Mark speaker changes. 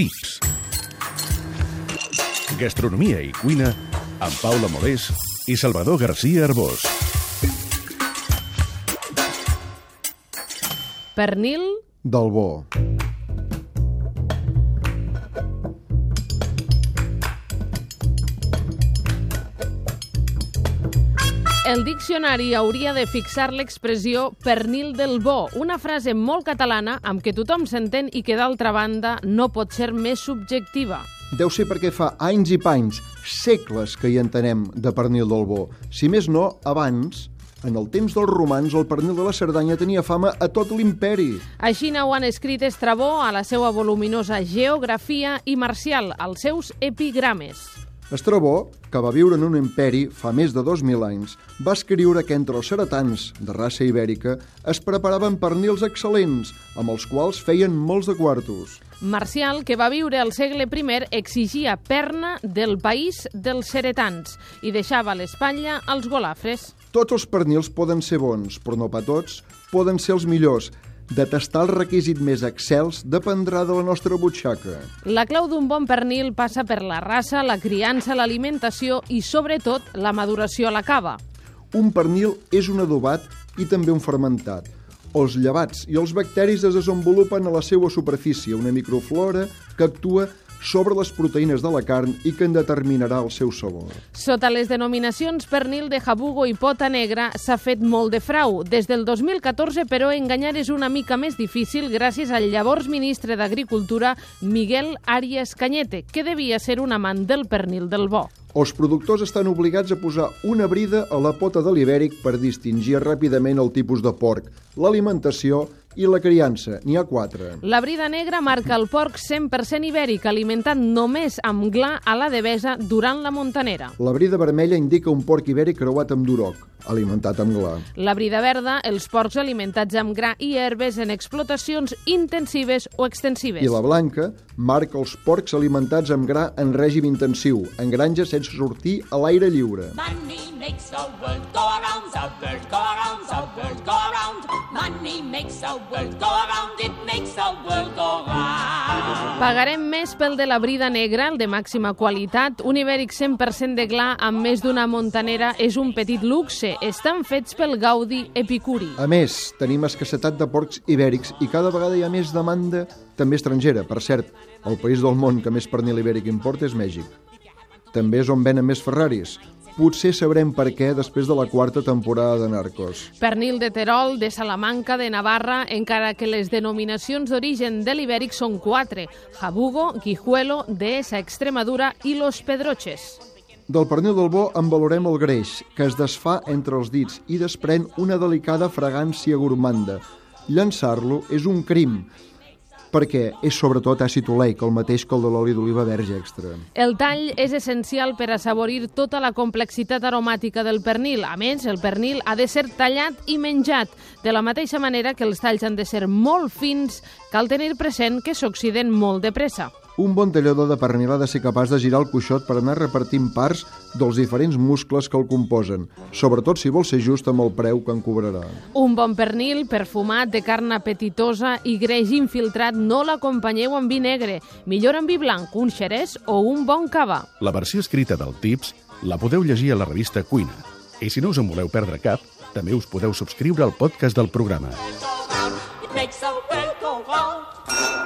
Speaker 1: Tips. Gastronomia i cuina amb Paula Molés i Salvador García Arbós.
Speaker 2: Pernil,
Speaker 3: del bo.
Speaker 2: El diccionari hauria de fixar l'expressió pernil del bo, una frase molt catalana amb què tothom s'entén i que, d'altra banda, no pot ser més subjectiva.
Speaker 3: Deu ser perquè fa anys i panys, segles que hi entenem de pernil del bo. Si més no, abans, en el temps dels romans, el pernil de la Cerdanya tenia fama a tot l'imperi.
Speaker 2: Així ho han escrit Estrabó a la seva voluminosa Geografia i Marcial, als seus epigrames.
Speaker 3: Estrabó, que va viure en un imperi fa més de 2.000 anys, va escriure que entre els ceretans, de raça ibèrica, es preparaven pernils excel·lents, amb els quals feien molts de quartos.
Speaker 2: Marcial, que va viure al segle I, exigia perna del país dels ceretans i deixava l'espatlla als golafres.
Speaker 3: Tots els pernils poden ser bons, però no pa tots, poden ser els millors, de tastar el requisit més excels dependrà de la nostra butxaca.
Speaker 2: La clau d'un bon pernil passa per la raça, la criança, l'alimentació i, sobretot, la maduració a la cava.
Speaker 3: Un pernil és un adobat i també un fermentat. Els llevats i els bacteris es desenvolupen a la seva superfície, una microflora que actua sobre les proteïnes de la carn i que en determinarà el seu sabor.
Speaker 2: Sota les denominacions pernil de jabugo i pota negra s'ha fet molt de frau. Des del 2014, però, enganyar és una mica més difícil gràcies al llavors ministre d'Agricultura, Miguel Arias Cañete, que devia ser un amant del pernil del bo.
Speaker 3: Els productors estan obligats a posar una brida a la pota de l'ibèric per distingir ràpidament el tipus de porc, l'alimentació i la criança. N'hi ha quatre.
Speaker 2: La brida negra marca el porc 100% ibèric, alimentat només amb gla a la devesa durant la montanera.
Speaker 3: La brida vermella indica un porc ibèric creuat amb duroc, alimentat amb gla.
Speaker 2: La brida verda, els porcs alimentats amb gra i herbes en explotacions intensives o extensives.
Speaker 3: I la blanca marca els porcs alimentats amb gra en règim intensiu, en granges sense sortir a l'aire lliure. Money makes the world go around, the world go around, Money makes the world go around, it makes the world go round.
Speaker 2: Pagarem més pel de la brida negra, el de màxima qualitat. Un ibèric 100% de gla amb més d'una montanera és un petit luxe. Estan fets pel Gaudi Epicuri.
Speaker 3: A més, tenim escassetat de porcs ibèrics i cada vegada hi ha més demanda, també estrangera. Per cert, el país del món que més pernil ibèric importa és Mèxic. També és on venen més Ferraris. Potser sabrem per què després de la quarta temporada de Narcos.
Speaker 2: Pernil de Terol, de Salamanca, de Navarra, encara que les denominacions d'origen de l'ibèric són quatre. Jabugo, Guijuelo, Dehesa, Extremadura i Los Pedroches.
Speaker 3: Del pernil del bo en valorem el greix, que es desfà entre els dits i desprèn una delicada fragància gourmanda. Llançar-lo és un crim, perquè és sobretot àcid oleic, el mateix que el de l'oli d'oliva verge extra.
Speaker 2: El tall és essencial per assaborir tota la complexitat aromàtica del pernil. A més, el pernil ha de ser tallat i menjat. De la mateixa manera que els talls han de ser molt fins, cal tenir present que s'oxiden molt de pressa.
Speaker 3: Un bon tallador de pernil ha de ser capaç de girar el cuixot per anar repartint parts dels diferents muscles que el composen, sobretot si vol ser just amb el preu que en cobrarà.
Speaker 2: Un bon pernil perfumat de carn apetitosa i greix infiltrat no l'acompanyeu amb vi negre, millor amb vi blanc, un xerès o un bon cava.
Speaker 1: La versió escrita del Tips la podeu llegir a la revista Cuina. I si no us en voleu perdre cap, també us podeu subscriure al podcast del programa. It makes the world go round.